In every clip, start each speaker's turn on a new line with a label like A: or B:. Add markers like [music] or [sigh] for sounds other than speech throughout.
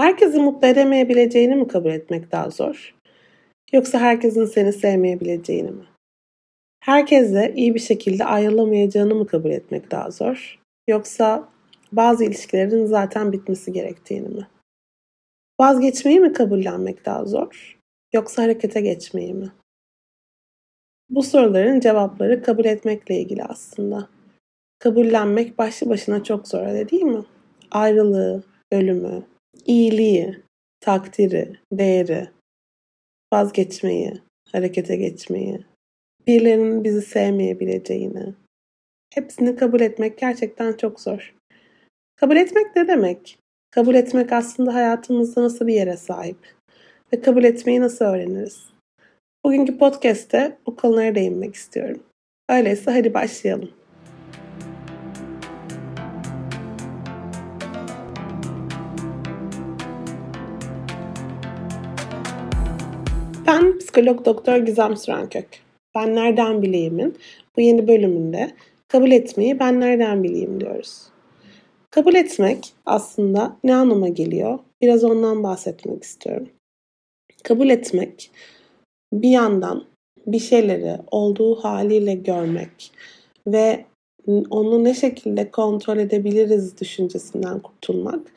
A: Herkesi mutlu edemeyebileceğini mi kabul etmek daha zor? Yoksa herkesin seni sevmeyebileceğini mi? Herkesle iyi bir şekilde ayrılamayacağını mı kabul etmek daha zor? Yoksa bazı ilişkilerin zaten bitmesi gerektiğini mi? Vazgeçmeyi mi kabullenmek daha zor? Yoksa harekete geçmeyi mi? Bu soruların cevapları kabul etmekle ilgili aslında. Kabullenmek başlı başına çok zor öyle değil mi? Ayrılığı, ölümü, iyiliği, takdiri, değeri, vazgeçmeyi, harekete geçmeyi, birilerinin bizi sevmeyebileceğini, hepsini kabul etmek gerçekten çok zor. Kabul etmek ne demek? Kabul etmek aslında hayatımızda nasıl bir yere sahip ve kabul etmeyi nasıl öğreniriz? Bugünkü podcast'te bu konulara değinmek istiyorum. Öyleyse hadi başlayalım. Ben psikolog doktor Gizem Sürenkök. Ben nereden bileyimin bu yeni bölümünde kabul etmeyi ben nereden bileyim diyoruz. Kabul etmek aslında ne anlama geliyor? Biraz ondan bahsetmek istiyorum. Kabul etmek bir yandan bir şeyleri olduğu haliyle görmek ve onu ne şekilde kontrol edebiliriz düşüncesinden kurtulmak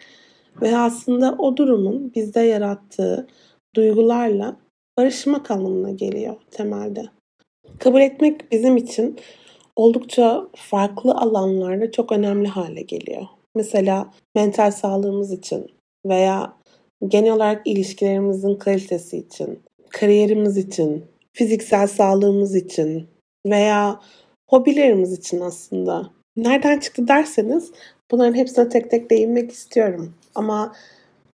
A: ve aslında o durumun bizde yarattığı duygularla barışmak anlamına geliyor temelde. Kabul etmek bizim için oldukça farklı alanlarda çok önemli hale geliyor. Mesela mental sağlığımız için veya genel olarak ilişkilerimizin kalitesi için, kariyerimiz için, fiziksel sağlığımız için veya hobilerimiz için aslında. Nereden çıktı derseniz bunların hepsine tek tek değinmek istiyorum. Ama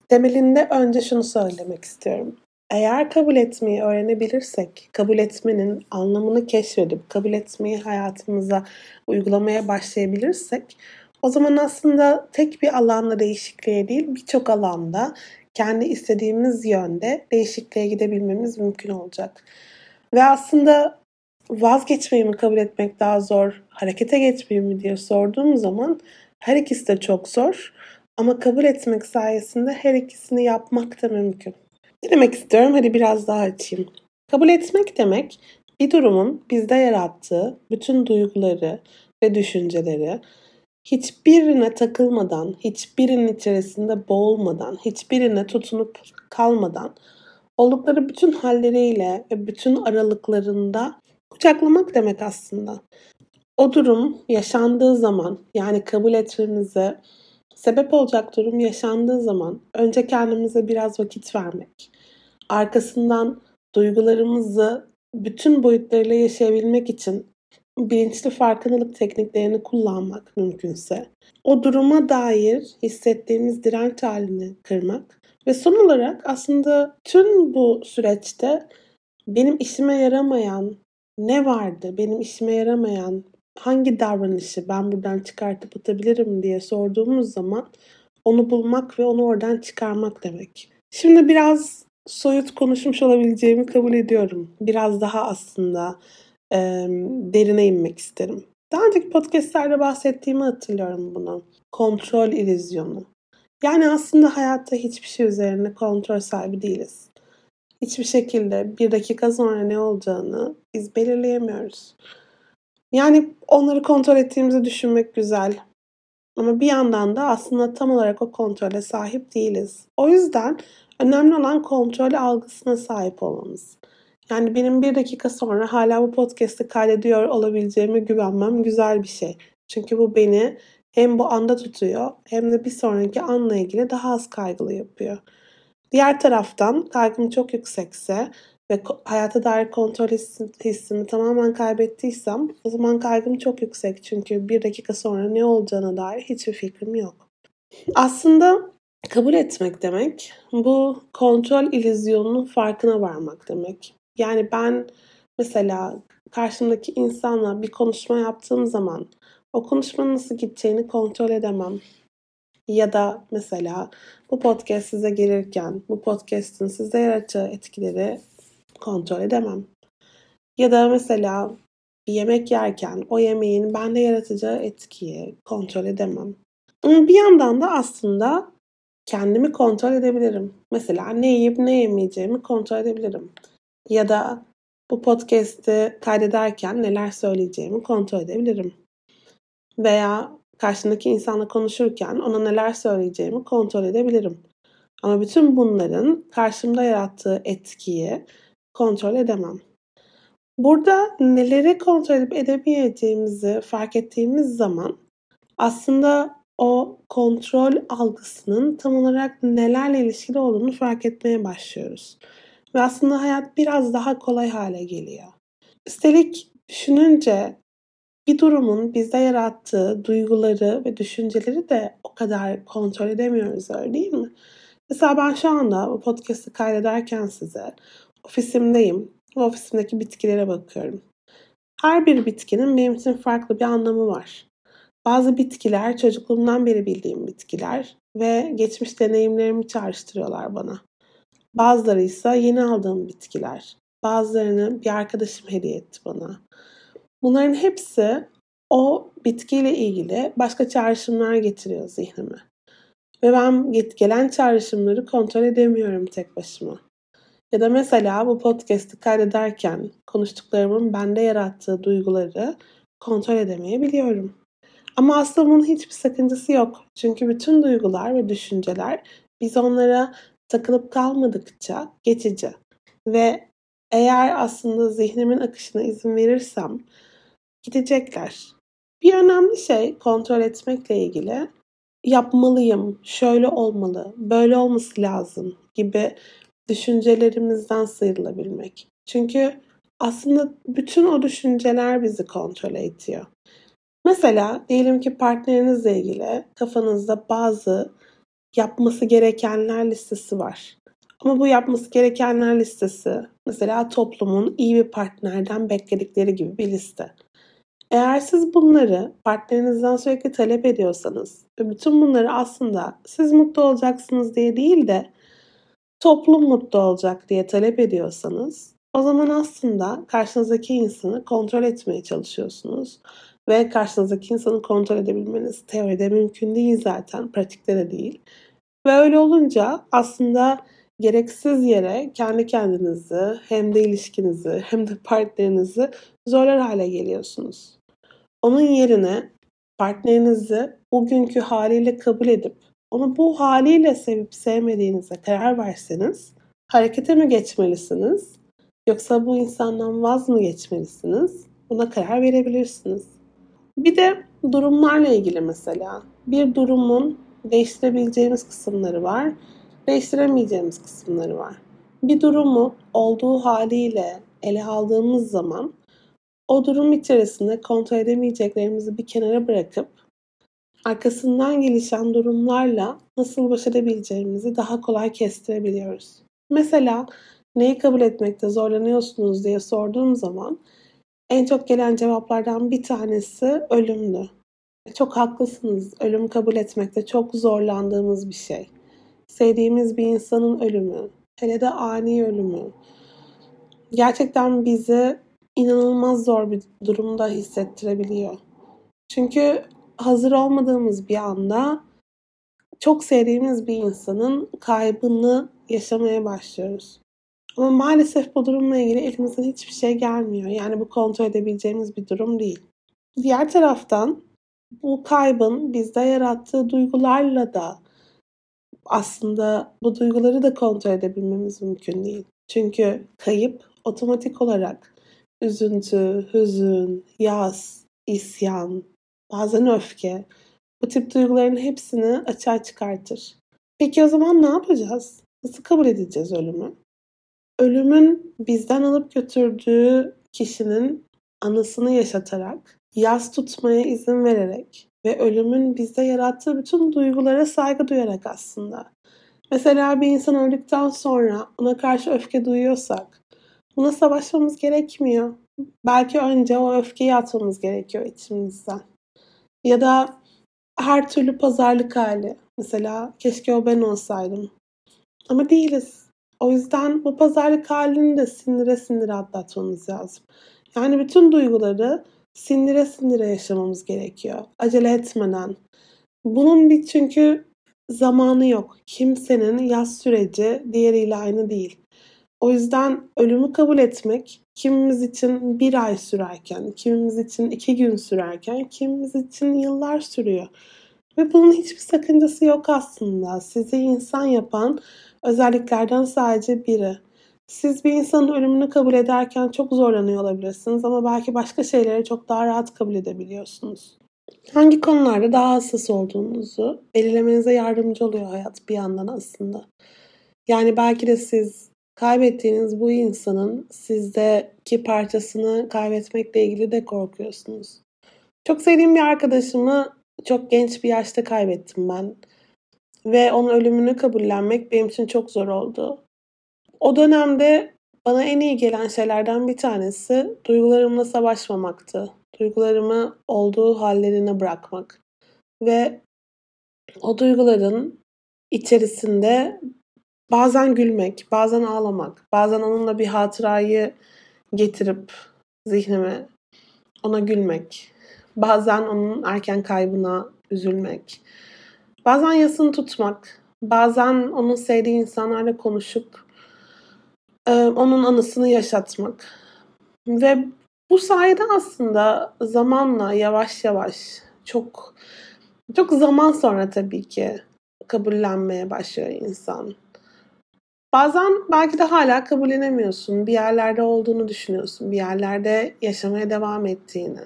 A: temelinde önce şunu söylemek istiyorum. Eğer kabul etmeyi öğrenebilirsek, kabul etmenin anlamını keşfedip kabul etmeyi hayatımıza uygulamaya başlayabilirsek o zaman aslında tek bir alanda değişikliğe değil birçok alanda kendi istediğimiz yönde değişikliğe gidebilmemiz mümkün olacak. Ve aslında vazgeçmeyi mi kabul etmek daha zor, harekete geçmeyi mi diye sorduğum zaman her ikisi de çok zor. Ama kabul etmek sayesinde her ikisini yapmak da mümkün. Ne demek istiyorum? Hadi biraz daha açayım. Kabul etmek demek bir durumun bizde yarattığı bütün duyguları ve düşünceleri hiçbirine takılmadan, hiçbirinin içerisinde boğulmadan, hiçbirine tutunup kalmadan oldukları bütün halleriyle ve bütün aralıklarında kucaklamak demek aslında. O durum yaşandığı zaman yani kabul etmemize sebep olacak durum yaşandığı zaman önce kendimize biraz vakit vermek, arkasından duygularımızı bütün boyutlarıyla yaşayabilmek için bilinçli farkındalık tekniklerini kullanmak mümkünse, o duruma dair hissettiğimiz direnç halini kırmak ve son olarak aslında tüm bu süreçte benim işime yaramayan ne vardı, benim işime yaramayan hangi davranışı ben buradan çıkartıp atabilirim diye sorduğumuz zaman onu bulmak ve onu oradan çıkarmak demek. Şimdi biraz soyut konuşmuş olabileceğimi kabul ediyorum. Biraz daha aslında e, derine inmek isterim. Daha önceki podcastlerde bahsettiğimi hatırlıyorum bunu. Kontrol ilizyonu. Yani aslında hayatta hiçbir şey üzerine kontrol sahibi değiliz. Hiçbir şekilde bir dakika sonra ne olacağını biz belirleyemiyoruz. Yani onları kontrol ettiğimizi düşünmek güzel. Ama bir yandan da aslında tam olarak o kontrole sahip değiliz. O yüzden önemli olan kontrol algısına sahip olmamız. Yani benim bir dakika sonra hala bu podcast'i kaydediyor olabileceğime güvenmem güzel bir şey. Çünkü bu beni hem bu anda tutuyor hem de bir sonraki anla ilgili daha az kaygılı yapıyor. Diğer taraftan kaygım çok yüksekse ve hayata dair kontrol hissimi tamamen kaybettiysem o zaman kaygım çok yüksek. Çünkü bir dakika sonra ne olacağına dair hiçbir fikrim yok. Aslında kabul etmek demek bu kontrol ilizyonunun farkına varmak demek. Yani ben mesela karşımdaki insanla bir konuşma yaptığım zaman o konuşmanın nasıl gideceğini kontrol edemem. Ya da mesela bu podcast size gelirken bu podcast'in size yaratacağı etkileri kontrol edemem. Ya da mesela bir yemek yerken o yemeğin bende yaratacağı etkiyi kontrol edemem. Ama bir yandan da aslında kendimi kontrol edebilirim. Mesela ne yiyip ne yemeyeceğimi kontrol edebilirim. Ya da bu podcast'i kaydederken neler söyleyeceğimi kontrol edebilirim. Veya karşındaki insanla konuşurken ona neler söyleyeceğimi kontrol edebilirim. Ama bütün bunların karşımda yarattığı etkiyi kontrol edemem. Burada neleri kontrol edip edemeyeceğimizi fark ettiğimiz zaman aslında o kontrol algısının tam olarak nelerle ilişkili olduğunu fark etmeye başlıyoruz. Ve aslında hayat biraz daha kolay hale geliyor. Üstelik düşününce bir durumun bizde yarattığı duyguları ve düşünceleri de o kadar kontrol edemiyoruz öyle değil mi? Mesela ben şu anda bu podcast'ı kaydederken size ofisimdeyim ve ofisimdeki bitkilere bakıyorum. Her bir bitkinin benim için farklı bir anlamı var. Bazı bitkiler çocukluğumdan beri bildiğim bitkiler ve geçmiş deneyimlerimi çağrıştırıyorlar bana. Bazıları ise yeni aldığım bitkiler. Bazılarını bir arkadaşım hediye etti bana. Bunların hepsi o bitkiyle ilgili başka çağrışımlar getiriyor zihnime. Ve ben gelen çağrışımları kontrol edemiyorum tek başıma. Ya da mesela bu podcast'i kaydederken konuştuklarımın bende yarattığı duyguları kontrol edemeyebiliyorum. Ama aslında bunun hiçbir sakıncası yok. Çünkü bütün duygular ve düşünceler biz onlara takılıp kalmadıkça geçici. Ve eğer aslında zihnimin akışına izin verirsem gidecekler. Bir önemli şey kontrol etmekle ilgili yapmalıyım, şöyle olmalı, böyle olması lazım gibi düşüncelerimizden sıyrılabilmek. Çünkü aslında bütün o düşünceler bizi kontrol ediyor. Mesela diyelim ki partnerinizle ilgili kafanızda bazı yapması gerekenler listesi var. Ama bu yapması gerekenler listesi mesela toplumun iyi bir partnerden bekledikleri gibi bir liste. Eğer siz bunları partnerinizden sürekli talep ediyorsanız ve bütün bunları aslında siz mutlu olacaksınız diye değil de toplum mutlu olacak diye talep ediyorsanız o zaman aslında karşınızdaki insanı kontrol etmeye çalışıyorsunuz. Ve karşınızdaki insanı kontrol edebilmeniz teoride mümkün değil zaten, pratikte de değil. Ve öyle olunca aslında gereksiz yere kendi kendinizi hem de ilişkinizi hem de partnerinizi zorlar hale geliyorsunuz. Onun yerine partnerinizi bugünkü haliyle kabul edip onu bu haliyle sevip sevmediğinize karar verseniz harekete mi geçmelisiniz yoksa bu insandan vaz mı geçmelisiniz? Buna karar verebilirsiniz. Bir de durumlarla ilgili mesela. Bir durumun değiştirebileceğimiz kısımları var, değiştiremeyeceğimiz kısımları var. Bir durumu olduğu haliyle ele aldığımız zaman o durum içerisinde kontrol edemeyeceklerimizi bir kenara bırakıp arkasından gelişen durumlarla nasıl baş edebileceğimizi daha kolay kestirebiliyoruz. Mesela neyi kabul etmekte zorlanıyorsunuz diye sorduğum zaman en çok gelen cevaplardan bir tanesi ölümdü. Çok haklısınız. Ölüm kabul etmekte çok zorlandığımız bir şey. Sevdiğimiz bir insanın ölümü, hele de ani ölümü gerçekten bizi inanılmaz zor bir durumda hissettirebiliyor. Çünkü hazır olmadığımız bir anda çok sevdiğimiz bir insanın kaybını yaşamaya başlıyoruz. Ama maalesef bu durumla ilgili elimizden hiçbir şey gelmiyor. Yani bu kontrol edebileceğimiz bir durum değil. Diğer taraftan bu kaybın bizde yarattığı duygularla da aslında bu duyguları da kontrol edebilmemiz mümkün değil. Çünkü kayıp otomatik olarak üzüntü, hüzün, yas, isyan, bazen öfke bu tip duyguların hepsini açığa çıkartır. Peki o zaman ne yapacağız? Nasıl kabul edeceğiz ölümü? Ölümün bizden alıp götürdüğü kişinin anısını yaşatarak, yas tutmaya izin vererek ve ölümün bizde yarattığı bütün duygulara saygı duyarak aslında. Mesela bir insan öldükten sonra ona karşı öfke duyuyorsak buna savaşmamız gerekmiyor. Belki önce o öfkeyi atmamız gerekiyor içimizden. Ya da her türlü pazarlık hali. Mesela keşke o ben olsaydım. Ama değiliz. O yüzden bu pazarlık halini de sindire sindire atlatmamız lazım. Yani bütün duyguları sindire sindire yaşamamız gerekiyor. Acele etmeden. Bunun bir çünkü zamanı yok. Kimsenin yaz süreci diğeriyle aynı değil. O yüzden ölümü kabul etmek kimimiz için bir ay sürerken, kimimiz için iki gün sürerken, kimimiz için yıllar sürüyor. Ve bunun hiçbir sakıncası yok aslında. Sizi insan yapan özelliklerden sadece biri. Siz bir insanın ölümünü kabul ederken çok zorlanıyor olabilirsiniz ama belki başka şeyleri çok daha rahat kabul edebiliyorsunuz. Hangi konularda daha hassas olduğunuzu belirlemenize yardımcı oluyor hayat bir yandan aslında. Yani belki de siz kaybettiğiniz bu insanın sizdeki parçasını kaybetmekle ilgili de korkuyorsunuz. Çok sevdiğim bir arkadaşımı çok genç bir yaşta kaybettim ben. Ve onun ölümünü kabullenmek benim için çok zor oldu. O dönemde bana en iyi gelen şeylerden bir tanesi duygularımla savaşmamaktı. Duygularımı olduğu hallerine bırakmak. Ve o duyguların içerisinde bazen gülmek, bazen ağlamak, bazen onunla bir hatırayı getirip zihnime ona gülmek, bazen onun erken kaybına üzülmek, bazen yasını tutmak, bazen onun sevdiği insanlarla konuşup onun anısını yaşatmak. Ve bu sayede aslında zamanla yavaş yavaş çok çok zaman sonra tabii ki kabullenmeye başlıyor insan. Bazen belki de hala kabullenemiyorsun. Bir yerlerde olduğunu düşünüyorsun. Bir yerlerde yaşamaya devam ettiğini.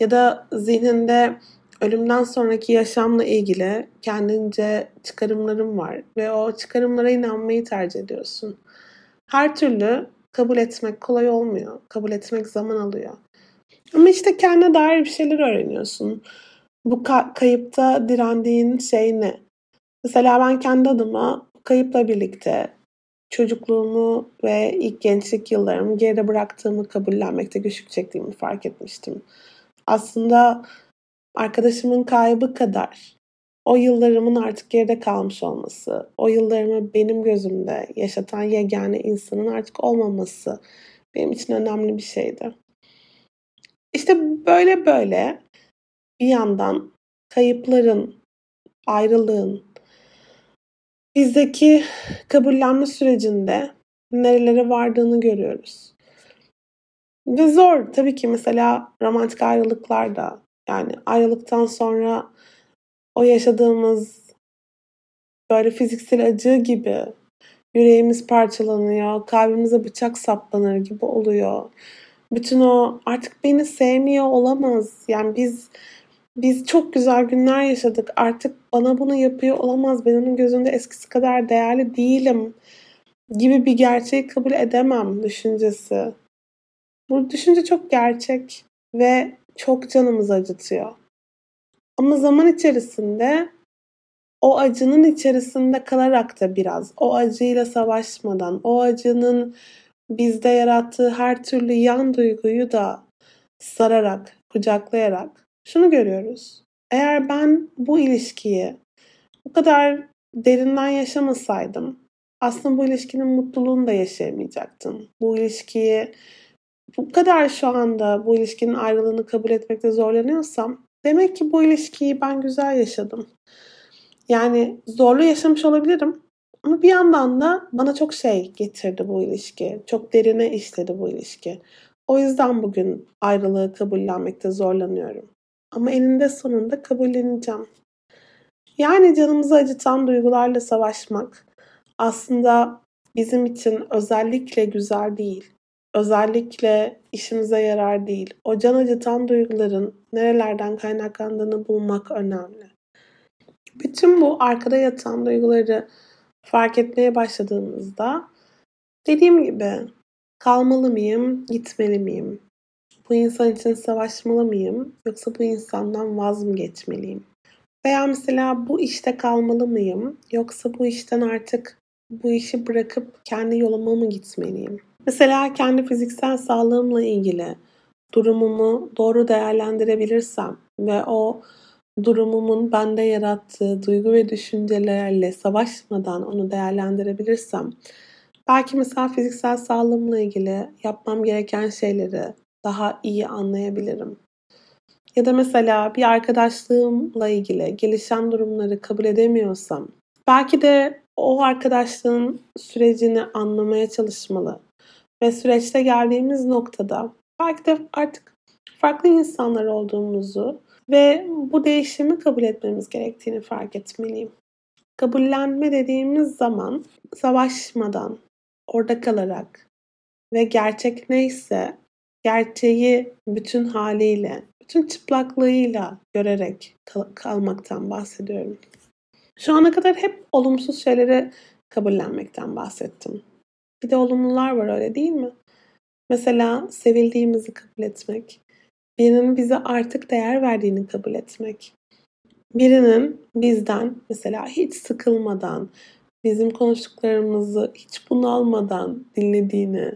A: Ya da zihninde ölümden sonraki yaşamla ilgili kendince çıkarımlarım var ve o çıkarımlara inanmayı tercih ediyorsun. Her türlü kabul etmek kolay olmuyor. Kabul etmek zaman alıyor. Ama işte kendine dair bir şeyler öğreniyorsun. Bu ka- kayıpta direndiğin şey ne? Mesela ben kendi adıma kayıpla birlikte çocukluğumu ve ilk gençlik yıllarımı geride bıraktığımı kabullenmekte güçlük çektiğimi fark etmiştim. Aslında arkadaşımın kaybı kadar o yıllarımın artık geride kalmış olması, o yıllarımı benim gözümde yaşatan yegane insanın artık olmaması benim için önemli bir şeydi. İşte böyle böyle bir yandan kayıpların, ayrılığın, bizdeki kabullenme sürecinde nerelere vardığını görüyoruz. Ve zor tabii ki mesela romantik ayrılıklar da yani ayrılıktan sonra o yaşadığımız böyle fiziksel acı gibi yüreğimiz parçalanıyor, kalbimize bıçak saplanır gibi oluyor. Bütün o artık beni sevmiyor olamaz. Yani biz biz çok güzel günler yaşadık. Artık bana bunu yapıyor olamaz. Ben onun gözünde eskisi kadar değerli değilim gibi bir gerçeği kabul edemem düşüncesi. Bu düşünce çok gerçek ve çok canımızı acıtıyor. Ama zaman içerisinde o acının içerisinde kalarak da biraz o acıyla savaşmadan, o acının bizde yarattığı her türlü yan duyguyu da sararak, kucaklayarak şunu görüyoruz. Eğer ben bu ilişkiyi bu kadar derinden yaşamasaydım aslında bu ilişkinin mutluluğunu da yaşayamayacaktım. Bu ilişkiyi bu kadar şu anda bu ilişkinin ayrılığını kabul etmekte zorlanıyorsam demek ki bu ilişkiyi ben güzel yaşadım. Yani zorlu yaşamış olabilirim ama bir yandan da bana çok şey getirdi bu ilişki. Çok derine işledi bu ilişki. O yüzden bugün ayrılığı kabullenmekte zorlanıyorum. Ama eninde sonunda kabulleneceğim. Yani canımızı acıtan duygularla savaşmak aslında bizim için özellikle güzel değil. Özellikle işimize yarar değil. O can acıtan duyguların nerelerden kaynaklandığını bulmak önemli. Bütün bu arkada yatan duyguları fark etmeye başladığımızda dediğim gibi kalmalı mıyım, gitmeli miyim? Bu insan için savaşmalı mıyım yoksa bu insandan vaz mı geçmeliyim? Veya mesela bu işte kalmalı mıyım yoksa bu işten artık bu işi bırakıp kendi yoluma mı gitmeliyim? Mesela kendi fiziksel sağlığımla ilgili durumumu doğru değerlendirebilirsem ve o durumumun bende yarattığı duygu ve düşüncelerle savaşmadan onu değerlendirebilirsem belki mesela fiziksel sağlığımla ilgili yapmam gereken şeyleri daha iyi anlayabilirim. Ya da mesela bir arkadaşlığımla ilgili gelişen durumları kabul edemiyorsam belki de o arkadaşlığın sürecini anlamaya çalışmalı. Ve süreçte geldiğimiz noktada belki de artık farklı insanlar olduğumuzu ve bu değişimi kabul etmemiz gerektiğini fark etmeliyim. Kabullenme dediğimiz zaman savaşmadan, orada kalarak ve gerçek neyse gerçeği bütün haliyle, bütün çıplaklığıyla görerek kal- kalmaktan bahsediyorum. Şu ana kadar hep olumsuz şeyleri kabullenmekten bahsettim. Bir de olumlular var öyle değil mi? Mesela sevildiğimizi kabul etmek, birinin bize artık değer verdiğini kabul etmek, birinin bizden mesela hiç sıkılmadan, bizim konuştuklarımızı hiç bunalmadan dinlediğini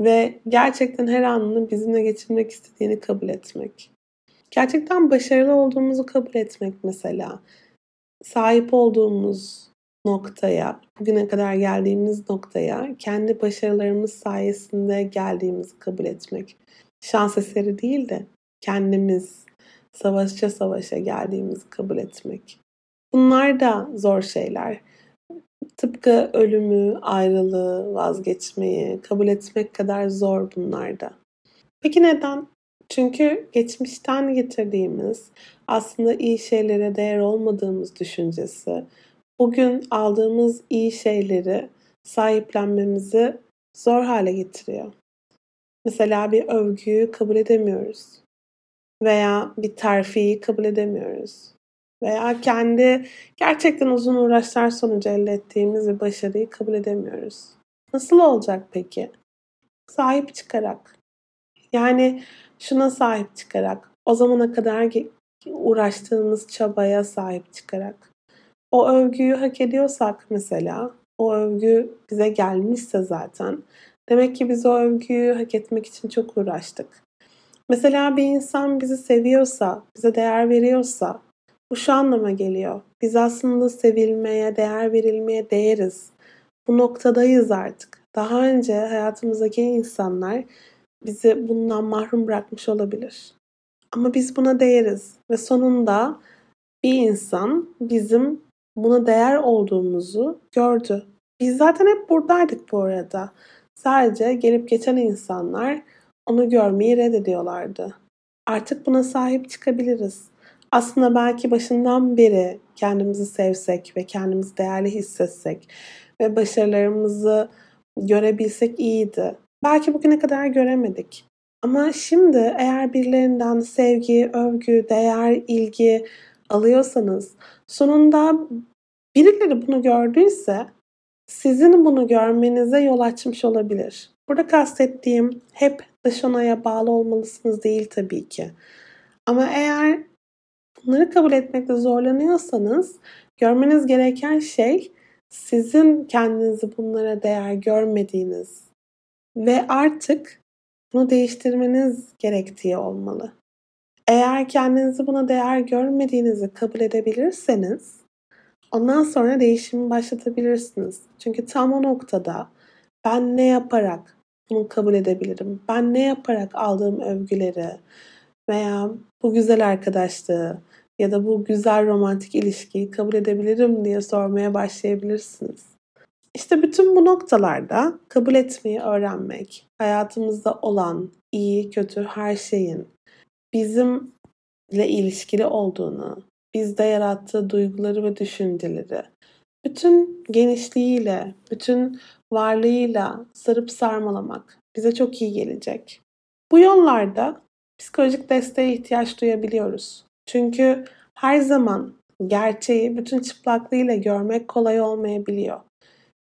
A: ve gerçekten her anını bizimle geçirmek istediğini kabul etmek. Gerçekten başarılı olduğumuzu kabul etmek mesela. Sahip olduğumuz noktaya, bugüne kadar geldiğimiz noktaya kendi başarılarımız sayesinde geldiğimizi kabul etmek. Şans eseri değil de kendimiz savaşça savaşa geldiğimizi kabul etmek. Bunlar da zor şeyler. Tıpkı ölümü, ayrılığı, vazgeçmeyi kabul etmek kadar zor bunlar da. Peki neden? Çünkü geçmişten getirdiğimiz aslında iyi şeylere değer olmadığımız düşüncesi bugün aldığımız iyi şeyleri sahiplenmemizi zor hale getiriyor. Mesela bir övgüyü kabul edemiyoruz. Veya bir terfiyi kabul edemiyoruz. Veya kendi gerçekten uzun uğraşlar sonucu elde ettiğimiz bir başarıyı kabul edemiyoruz. Nasıl olacak peki? Sahip çıkarak. Yani şuna sahip çıkarak. O zamana kadar uğraştığımız çabaya sahip çıkarak. O övgüyü hak ediyorsak mesela, o övgü bize gelmişse zaten demek ki biz o övgüyü hak etmek için çok uğraştık. Mesela bir insan bizi seviyorsa, bize değer veriyorsa bu şu anlama geliyor. Biz aslında sevilmeye, değer verilmeye değeriz. Bu noktadayız artık. Daha önce hayatımızdaki insanlar bizi bundan mahrum bırakmış olabilir. Ama biz buna değeriz ve sonunda bir insan bizim buna değer olduğumuzu gördü. Biz zaten hep buradaydık bu arada. Sadece gelip geçen insanlar onu görmeyi reddediyorlardı. Artık buna sahip çıkabiliriz. Aslında belki başından beri kendimizi sevsek ve kendimizi değerli hissetsek ve başarılarımızı görebilsek iyiydi. Belki bugüne kadar göremedik. Ama şimdi eğer birilerinden sevgi, övgü, değer, ilgi alıyorsanız sonunda birileri bunu gördüyse sizin bunu görmenize yol açmış olabilir. Burada kastettiğim hep dış onaya bağlı olmalısınız değil tabii ki. Ama eğer bunları kabul etmekte zorlanıyorsanız görmeniz gereken şey sizin kendinizi bunlara değer görmediğiniz ve artık bunu değiştirmeniz gerektiği olmalı. Eğer kendinizi buna değer görmediğinizi kabul edebilirseniz ondan sonra değişimi başlatabilirsiniz. Çünkü tam o noktada ben ne yaparak bunu kabul edebilirim? Ben ne yaparak aldığım övgüleri veya bu güzel arkadaşlığı ya da bu güzel romantik ilişkiyi kabul edebilirim diye sormaya başlayabilirsiniz. İşte bütün bu noktalarda kabul etmeyi öğrenmek, hayatımızda olan iyi, kötü her şeyin bizimle ilişkili olduğunu, bizde yarattığı duyguları ve düşünceleri bütün genişliğiyle, bütün varlığıyla sarıp sarmalamak bize çok iyi gelecek. Bu yollarda psikolojik desteğe ihtiyaç duyabiliyoruz. Çünkü her zaman gerçeği bütün çıplaklığıyla görmek kolay olmayabiliyor.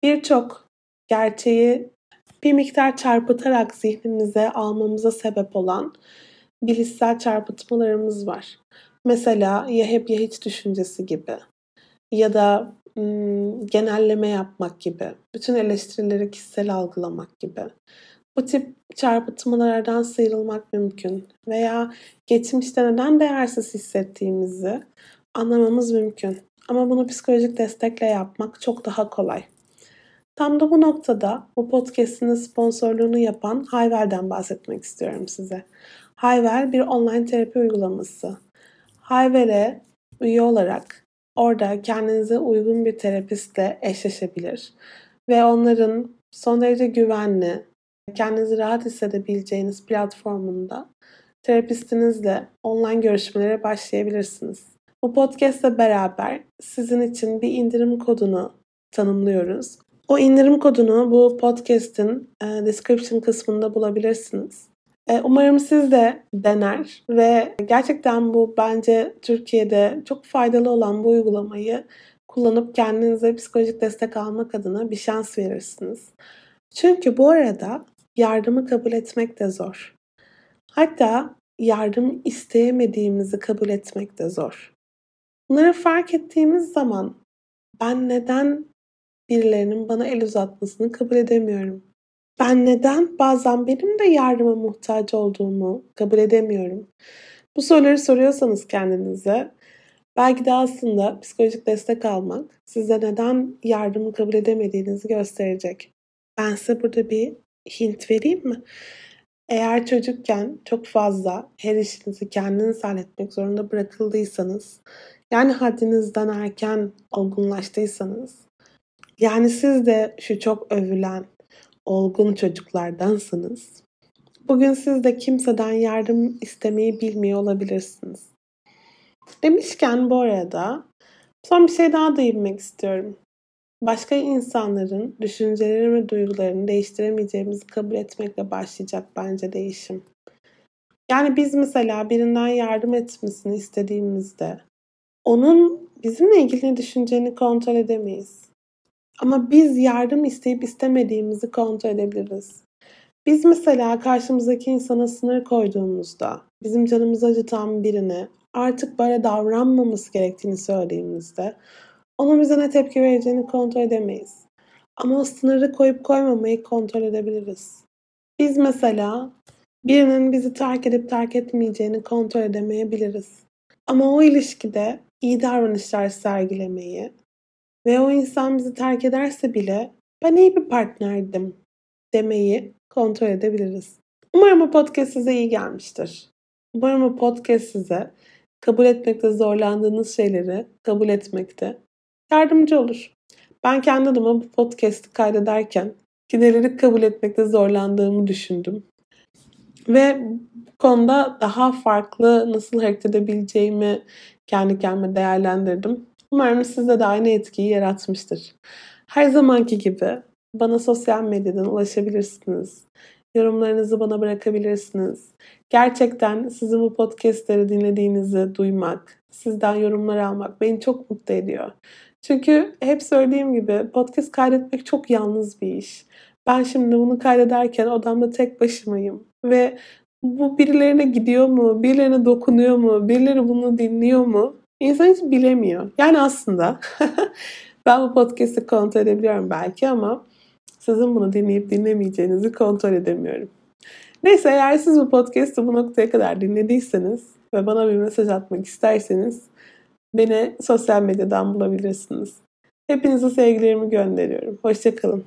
A: Birçok gerçeği bir miktar çarpıtarak zihnimize almamıza sebep olan bilişsel çarpıtmalarımız var. Mesela ya hep ya hiç düşüncesi gibi ya da genelleme yapmak gibi, bütün eleştirileri kişisel algılamak gibi. Bu tip çarpıtmalardan sıyrılmak mümkün veya geçmişte neden değersiz hissettiğimizi anlamamız mümkün. Ama bunu psikolojik destekle yapmak çok daha kolay. Tam da bu noktada bu podcast'in sponsorluğunu yapan Hayvel'den bahsetmek istiyorum size. Hayvel bir online terapi uygulaması. Hayvel'e üye olarak orada kendinize uygun bir terapistle eşleşebilir ve onların son derece güvenli, kendinizi rahat hissedebileceğiniz platformunda terapistinizle online görüşmelere başlayabilirsiniz. Bu podcast'le beraber sizin için bir indirim kodunu tanımlıyoruz. O indirim kodunu bu podcast'in e, description kısmında bulabilirsiniz. E, umarım siz de dener ve gerçekten bu bence Türkiye'de çok faydalı olan bu uygulamayı kullanıp kendinize psikolojik destek almak adına bir şans verirsiniz. Çünkü bu arada yardımı kabul etmek de zor. Hatta yardım isteyemediğimizi kabul etmek de zor. Bunları fark ettiğimiz zaman ben neden birilerinin bana el uzatmasını kabul edemiyorum? Ben neden bazen benim de yardıma muhtaç olduğumu kabul edemiyorum? Bu soruları soruyorsanız kendinize belki de aslında psikolojik destek almak size neden yardımı kabul edemediğinizi gösterecek. Ben size burada bir hint vereyim mi? Eğer çocukken çok fazla her işinizi kendiniz halletmek zorunda bırakıldıysanız, yani haddinizden erken olgunlaştıysanız, yani siz de şu çok övülen olgun çocuklardansınız. Bugün siz de kimseden yardım istemeyi bilmiyor olabilirsiniz. Demişken bu arada son bir şey daha değinmek istiyorum. Başka insanların düşüncelerini ve duygularını değiştiremeyeceğimizi kabul etmekle başlayacak bence değişim. Yani biz mesela birinden yardım etmesini istediğimizde onun bizimle ilgili ne düşüneceğini kontrol edemeyiz. Ama biz yardım isteyip istemediğimizi kontrol edebiliriz. Biz mesela karşımızdaki insana sınır koyduğumuzda, bizim canımızı acıtan birine artık böyle davranmaması gerektiğini söylediğimizde onun bize ne tepki vereceğini kontrol edemeyiz. Ama o sınırı koyup koymamayı kontrol edebiliriz. Biz mesela birinin bizi terk edip terk etmeyeceğini kontrol edemeyebiliriz. Ama o ilişkide iyi davranışlar sergilemeyi ve o insan bizi terk ederse bile ben iyi bir partnerdim demeyi kontrol edebiliriz. Umarım bu podcast size iyi gelmiştir. Umarım bu podcast size kabul etmekte zorlandığınız şeyleri kabul etmekte yardımcı olur. Ben kendi adıma bu podcast'i kaydederken neleri kabul etmekte zorlandığımı düşündüm. Ve bu konuda daha farklı nasıl hareket edebileceğimi kendi kendime değerlendirdim. Umarım sizde de aynı etkiyi yaratmıştır. Her zamanki gibi bana sosyal medyadan ulaşabilirsiniz. Yorumlarınızı bana bırakabilirsiniz. Gerçekten sizin bu podcastleri dinlediğinizi duymak, sizden yorumlar almak beni çok mutlu ediyor. Çünkü hep söylediğim gibi podcast kaydetmek çok yalnız bir iş. Ben şimdi bunu kaydederken odamda tek başımayım ve bu birilerine gidiyor mu, birilerine dokunuyor mu, birileri bunu dinliyor mu? İnsan hiç bilemiyor. Yani aslında [laughs] ben bu podcast'i kontrol edebiliyorum belki ama sizin bunu dinleyip dinlemeyeceğinizi kontrol edemiyorum. Neyse eğer siz bu podcast'ı bu noktaya kadar dinlediyseniz ve bana bir mesaj atmak isterseniz Beni sosyal medyadan bulabilirsiniz. Hepinize sevgilerimi gönderiyorum. Hoşçakalın.